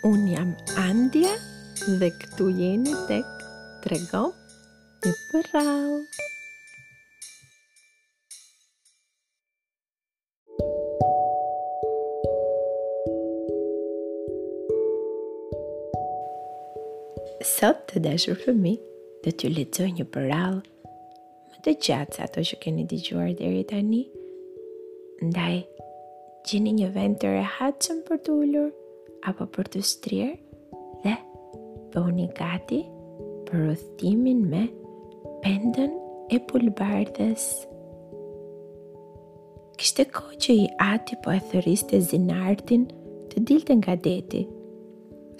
Unë jam Andja dhe këtu jeni tek tregom një përrallë. Sot të dashur fëmijë, do t'ju lexoj një përrallë më të gjatë se ato që keni dëgjuar deri tani. Ndaj, gjeni një vend të rehatshëm për t'u ulur apo për t'u shtrirë dhe bëhuni gati për udhëtimin me pendën e pulbardhës. Kishte kohë që i ati po e thëriste Zinartin të dilte nga deti,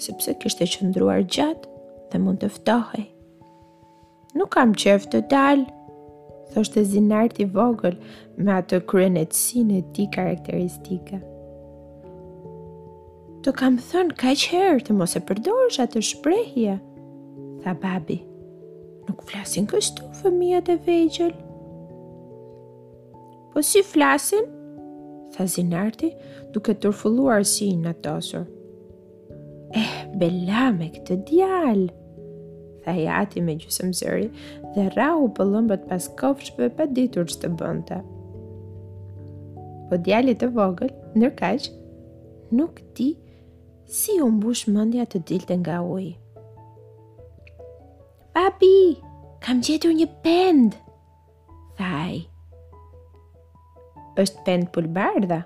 sepse kishte qëndruar gjatë dhe mund të ftohej. Nuk kam qejf të dal, thoshte Zinarti i vogël me atë kryeneçësinë e tij karakteristike. Të kam thënë kaq herë të mos e përdorësh atë shprehje, tha babi. Nuk flasin kështu fëmijët e vegjël. Po si flasin? tha Zinarti, duke turfulluar si i inatosur. Eh, bela me këtë djalë! Tha i ati me gjysmë zëri dhe rrahu pëllëmbët pas kofshëve pa ditur ç'të bënte. Po djalit të vogël, ndërkaq, nuk di si u mbush mendja të dilte nga uji. Babi, kam gjetur një pendë! tha ai. Është pendë pulbardhe.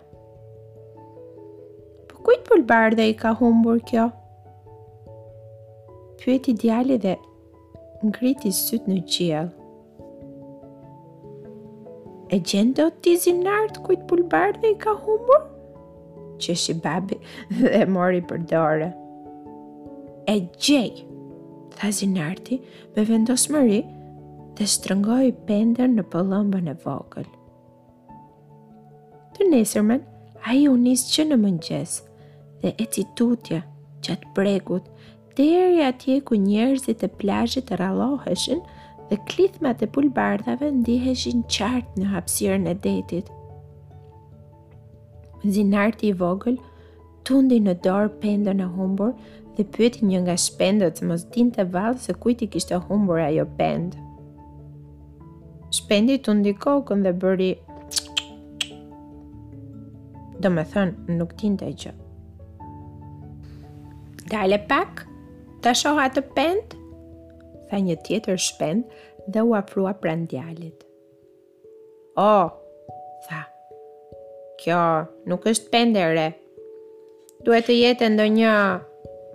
Po kujt pulbardhe i ka humbur kjo? Pyeti djali dhe ngriti sytë në qiell. E gjen dot ti Zinart kujt pulbardhe i ka humbur? Qeshi babi dhe e mori për dore. E gjej, tha Zinarti, Me vendosmëri dhe shtrëngoi pendën në pëllëmbën e vogël. Të nesërmen, ai u nis që në mëngjes dhe eci tutje gjatë bregut, deri atje ku njerëzit e plazhit rralloheshin dhe klithmat e pulbardhave ndiheshin qartë në hapësirën e detit. Zinarti i vogël, Tundi në dorë pendën e humbur dhe pyeti një nga shpendët, se mos dinte vallë se kujt i kishte humbur ajo pendë. Shpendi tundi kokën dhe bëri Domethënë, nuk dinte gjë. Dale pak, ta shoh atë pendë, tha një tjetër shpend dhe u afrua pranë djalit. Oh, tha. Kjo nuk është pendë e re. Duhet të jetë ndonjë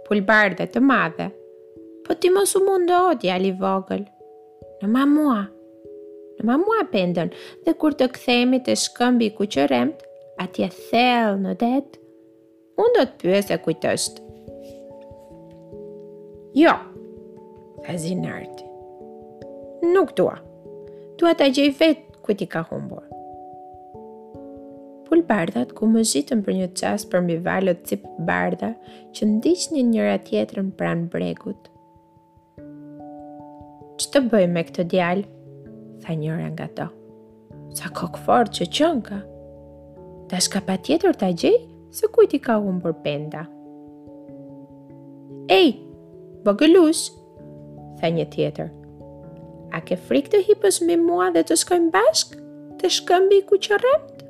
pulbardhe të madhe. Po ti mos u mundo, djalë i vogël. Nëma mua. Nëma mua pendën dhe kur të kthehemi te shkëmbi i kuqërremtë, atje thellë në det, Unë do t'i pyes e kujt është. Jo, tha Zinarti. Nuk dua. Dua ta gjej vetë kujt i ka humbur. Pulëbardhat gumëzhitën për një çast përmbi valët cipëbardha që ndiqnin njëra-tjetrën pranë bregut. Ç'të bëjmë me këtë djalë? Tha njëra nga to. Sa kokëfortë që qenka. Dashka patjetër ta gjejë se kujt i ka humbur penda. Ej, vogëlush, tha një tjetër. A ke frikë të hipësh mbi mua dhe të shkojmë bashkë te shkëmbi i kuqërremtë?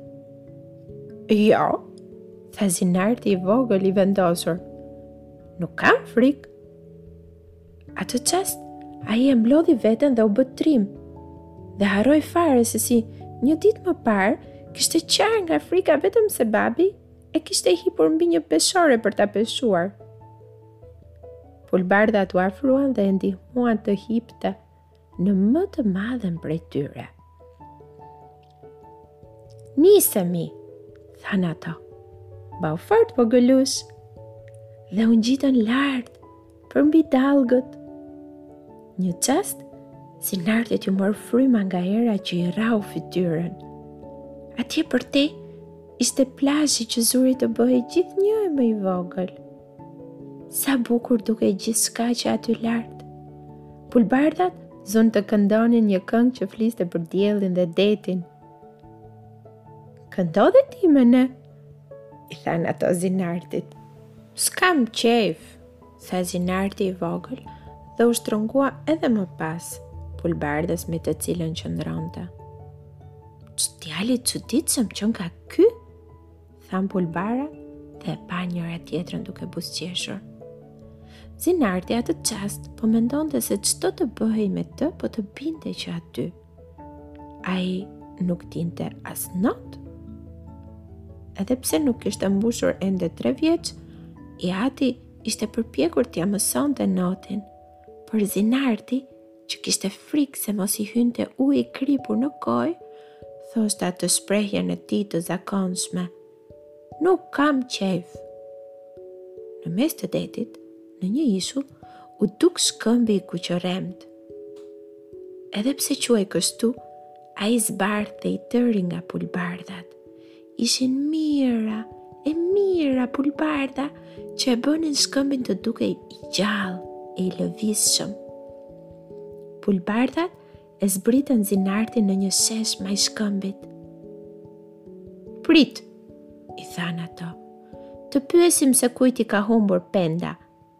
Jo, tha Zinarti i vogël i vendosur. Nuk kam frikë, Atë çast, ai e mblodhi veten dhe u bë trim, dhe harroi fare se si një ditë më parë kishte qarë nga frika vetëm se babi e kishte hipur mbi një peshore për ta peshuar. Pulëbardhat u afruan dhe e ndihmuan të hipte. në më të madhen prej tyre. Nisemi, thanë ato, mbahu fort vogëlush, dhe u ngjitën lart përmbi dallgët. Një çast, Zinartit iu mor fryma nga era që i rrahu fytyrën. Atje përtej, ishte plazhi që zuri të bëhej gjithnjë e më i vogël. Sa bukur dukej gjithçka që aty lart. Pulëbardhat zunë të këndonin një këngë që fliste për diellin dhe detin. Këndo dhe ti me ne, i thanë ato Zinartit. S'kam qejf, tha Zinarti i vogël dhe u shtrëngua edhe më pas pulëbardhës me të cilën qëndronte. Ç'djalë i çuditshëm qenka ky? thanë pulëbardhat dhe panë njëra-tjetrën duke buzëqeshur. Zinarti atë çast po mendonte se ç'do të bëhej me të po të binte që aty. Ai nuk dinte as not. Edhe pse nuk kishte mbushur ende tre vjeç, i ati ishte përpjekur t'ia mësonte notin, por Zinarti që kishte frikë se mos i hynte uji i kripur në gojë, thoshte atë shprehjen e tij të zakonshme, Nuk kam qejf. Në mes të detit, në një ishull, u duk shkëmbi i kuqërremtë. Edhe pse quhej kështu, ai zbardhte i tëri nga pulbardhat. ishin mijëra e mijëra pulbardha që e bënin shkëmbin të dukej i gjallë e i lëvizshëm. Pulbardhat e zbritën Zinartin në një shesh majë shkëmbit. Prit, i thanë ato, të pyesim se kujt i ka humbur penda,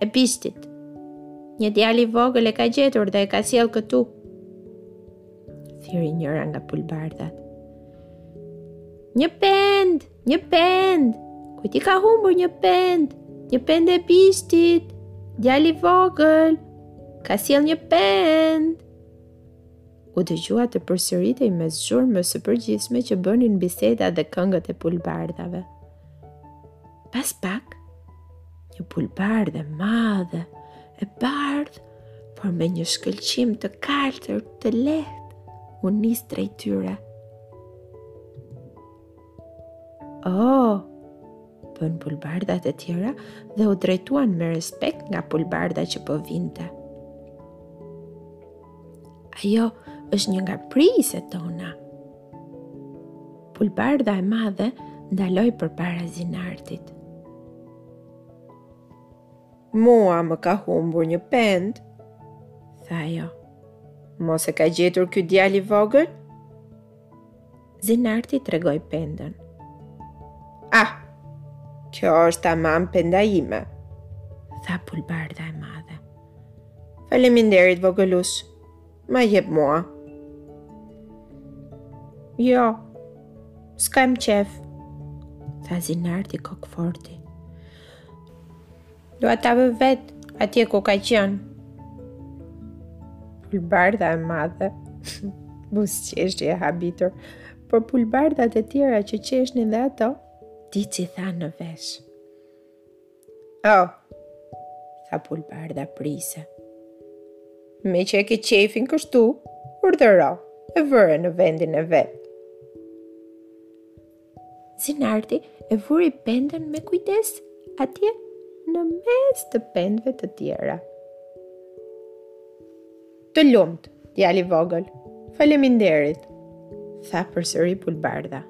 e bishtit. Një djalë i vogël e ka gjetur dhe e ka sjellë këtu. Thirri njëra nga pulbardhat. Një pendë, një pendë. Kujt i ka humbur një pendë? Një pendë e bishtit. Djali i vogël ka sjellë një pendë. u dëgjua të përsëritej mes zhurmës së përgjithshme që bënin bisedat dhe këngët e pulbardhave. Pas pak, një pulbardhë e madhe, e bardhë, por me një shkëlqim të kaltër të lehtë, u nis drejt tyre. Oh, bënë pulbardhat e tjera dhe u drejtuan me respekt nga pulbardha që po vinte. Ajo është një nga prijëset tona. Pulbardha e madhe ndaloi përpara Zinartit. Mua më ka humbur një pendë, tha ajo. Mos e ka gjetur ky djalë i vogël? Zinarti tregoi pendën. Ah, kjo është tamam penda ime, tha pulbardha e madhe. Faleminderit vogëlush, ma jep mua. Jo, s'kam qejf, tha Zinarti kokëfortë. Dua ta vë vetë atje ku ka qenë. Pulbardha e madhe buzëqeshi e habitur. Por pulbardhat e tjera që qeshnin dhe ato, diç i thanë në vesh. Oh, tha pulbardha prijëse. Meqë e ke qejfin kështu, urdhëro e vëre në vendin e vet. Zinarti e vuri pendën me kujdes atje në mes të pendëve të tjera. Të lumtë, djalë i vogël, faleminderit, tha përsëri pulbardha.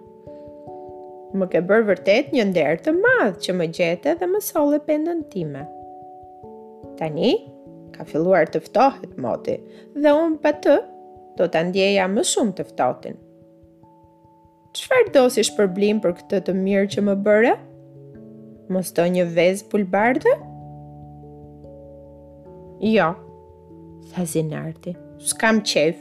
Më ke bërë vërtet një nder të madh që më gjete dhe më solle pendën time. Tani, ka filluar të ftohet moti dhe unë pa të do ta ndjeja më shumë të ftohtin. Çfarë do si shpërblim për këtë të mirë që më bëre? Mos do një vezë pulbardhe? Jo, tha Zinarti, s'kam qejf.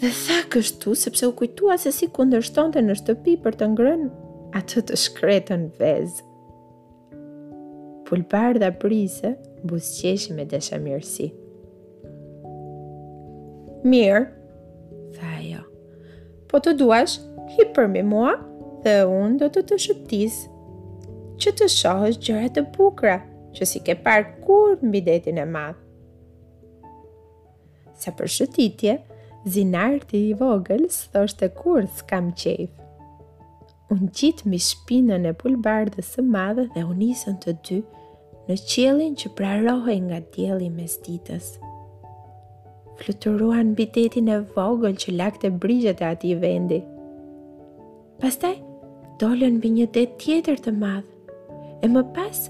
Dhe tha kështu sepse u kujtua se si kundërshtonte në shtëpi për të ngrënë atë të shkretën vezë. Pulbardha Prise, buzëqeshi me dashamirësi. Mirë, tha ajo. Po të duash, hip përmbi mua dhe unë do të të shëtis që të shohësh gjëra të bukura që s'i ke parë kurrë mbi detin e madh. Sa për shëtitje, Zinarti i vogël s'thoshte kurrë s'kam qejf. u ngjit mbi shpinën e pulbardhës së madhe dhe u nisën të dy në qiellin që prarohej nga dielli i mesditës. Fluturuan mbi detin e vogël që lagte brigjet e atij vendi. Pastaj dolën mbi një det tjetër të madh e më pas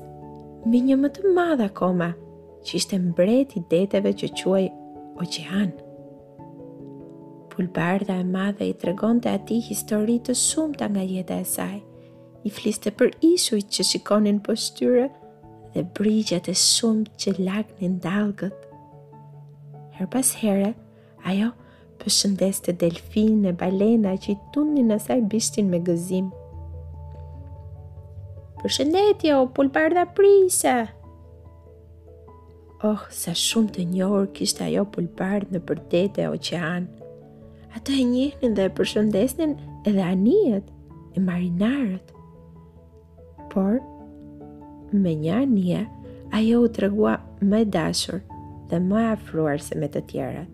mbi një më të madh akoma, që ishte mbret i deteve që quhej Oqean. Pulbardha e madhe i tregonte atij histori të shumta nga jeta e saj. I fliste për ishujt që shikonin poshtë tyre dhe brigjet e shumtë që lagnin dallgët. Herë pas here, ajo përshëndeste delfinë e balena që i tundnin asaj bishtin me gëzim. Përshëndetje, o pulbardha Prise! Oh, sa shumë të njohur kishte ajo pulëbardhë nëpër dete e oqeane. Atë e njihnin dhe e përshëndesnin edhe anijet e marinarët. Por, me një anije, ajo u tregua më e dashur dhe më e afruar se me të tjerat.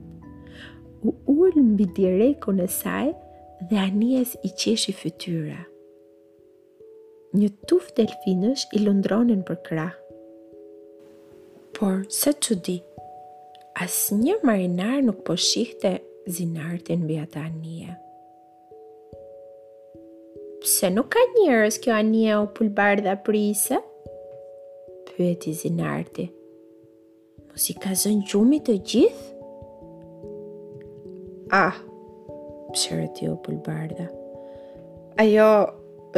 U ul mbi direkun e saj dhe anijes i qeshi fytyra. Një tufë delfinësh i lundronin përkrah. Por, sa çudi, asnjë marinar nuk po shihte Zinarti mbi atë anije. Pse nuk ka njerëz kjo anije o pulbardha Prise? Pyeti Zinarti. Mos i ka zënë gjumi të gjithë? Ah, pëshpëriti pulbardha. Ajo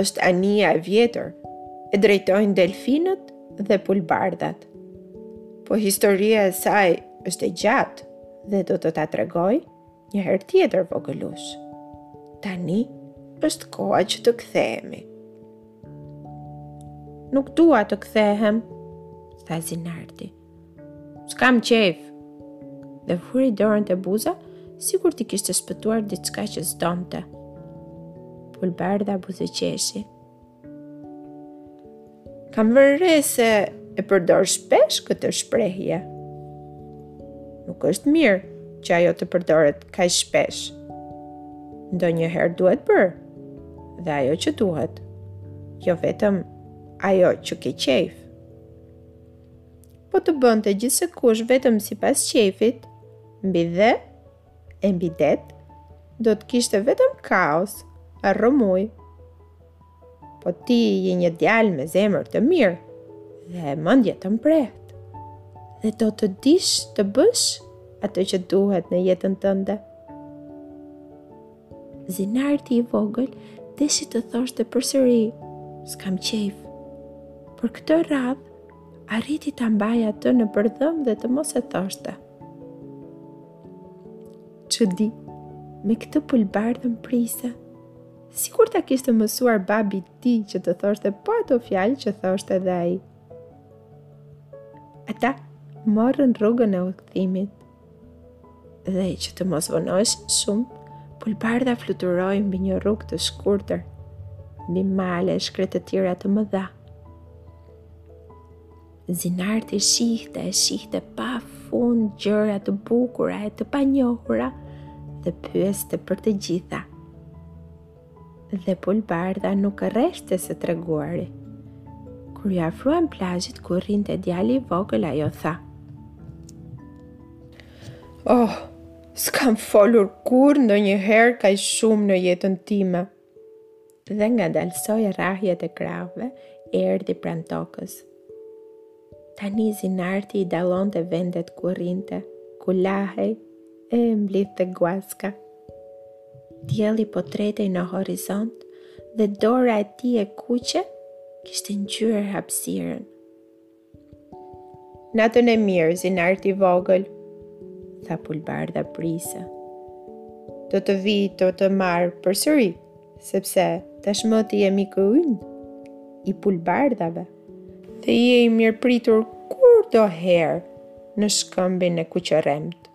është anija e vjetër, e drejtojnë delfinët dhe pulbardhat. Po historia e saj është e gjatë dhe do të ta tregoj Një herë tjetër vogëlush. Tani është koha që të kthehemi. Nuk dua të kthehem, tha Zinarti. S'kam qejf. Dhe vuri dorën te buza, sikur t'i kishte shpëtuar diçka që s'donte. Pulbardha buzëqeshi. Kam vërë re se e përdor shpesh këtë shprehje. Nuk është mirë që ajo të përdoret kaq shpesh. Ndonjëherë duhet bërë dhe ajo që duhet, jo vetëm ajo që ke qejf. Po të bënte gjithsekush vetëm sipas qejfit, mbi dhe e mbi det, do të kishte vetëm kaos a rrëmujë. Po ti je një djalë me zemër të mirë dhe mendje të mprehtë. Dhe do të dish të bësh atë që duhet në jetën tënde. Zinarti i vogël deshi të thoshte përsëri, s'kam qejf. Por këtë radhë, arriti ta mbajë atë nëpër dhëmbë dhe të mos e thoshte. Çudi, me këtë pulbardhën prijëse, sikur ta kishte mësuar babi i tij që të thoshte po ato fjalë që thoshte dhe ai. Ata morën rrugën e kthimit dhe që të mos vonoheshin shumë, pulbardha fluturoi mbi një rrugë të shkurtër, mbi male e shkretëtira të mëdha. Zinarti shihte, e shihte pa fund gjëra të bukura e të panjohura dhe pyeste për të gjitha. Dhe Pulbardha nuk rreshte së treguari. Kur iu afruan plazhit ku rrinte djali i vogël, ajo tha: Oh, s'kam folur kurrë ndonjëherë kaq shumë në jetën time. Dhe ngadalësoi rrahjet e krahëve, erdhi pranë tokës. Tani Zinarti i dallonte vendet ku rrinte, ku lahej, e mblidhte guaska. Dielli po tretej në horizont dhe dora e tij e kuqe kishte ngjyer hapësirën. Natën e mirë, Zinart i vogël, tha pulbardha Prisa. Do të vij të të marr përsëri, sepse tashmë ti je mik ynë, i pulbardhave. Dhe je i mirëpritur kurdoherë në shkëmbin e kuqërremtë.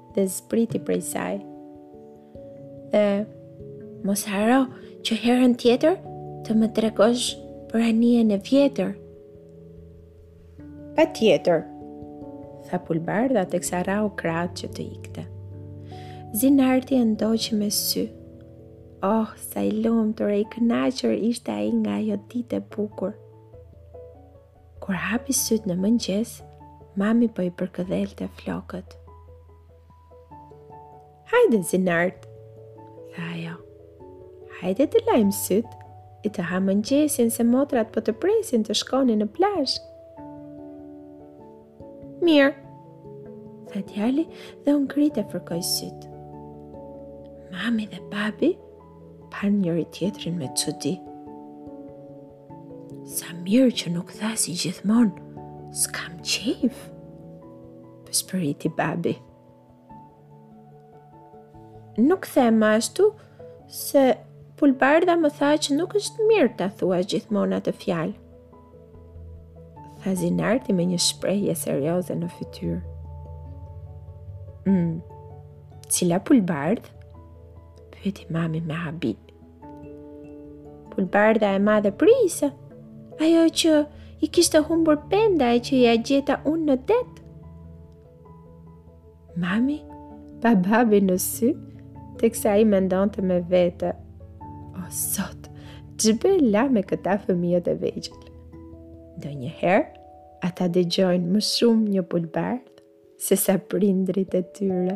dhe zbriti prej saj. Dhe mos harro që herën tjetër të më tregosh për anijen e vjetër. Patjetër, tha pulbardha teksa rrahu krahët që të ikte. Zinarti e ndoqi me sy. Oh, sa i lumtur e i kënaqur ishte ai nga ajo ditë e bukur. Kur hapi sytë në mëngjes, mami po i përkëdhelte flokët. Hajde, Zinart, tha ajo. Hajde të lajmë sytë, e të hash mëngjesin se motrat po të presin të shkoni në plazh. Mirë, tha djali dhe u ngrit e fërkoi sytë. Mami dhe babi panë njëri-tjetrin me çudi. Sa mirë që nuk tha si gjithmonë, s'kam qejf, pëshpëriti babi. Nuk them ashtu se pulbardha më tha që nuk është mirë ta thuash gjithmonë atë fjalë. Tha Zinarti me një shprehje serioze në fytyrë. Mm, cila pulbardhë? Pyeti mami me habi. Pulbardha e madhe Prisa, ajo që i kishte humbur penda e që ia gjeta unë në det. Mami pa babin në sy, teksa ai mendonte me vete. O, Zot, ç'bela me këta fëmijët e vegjël. Ndonjëherë, ata dëgjojnë më shumë një pulbardhë. sesa prindërit e tyre.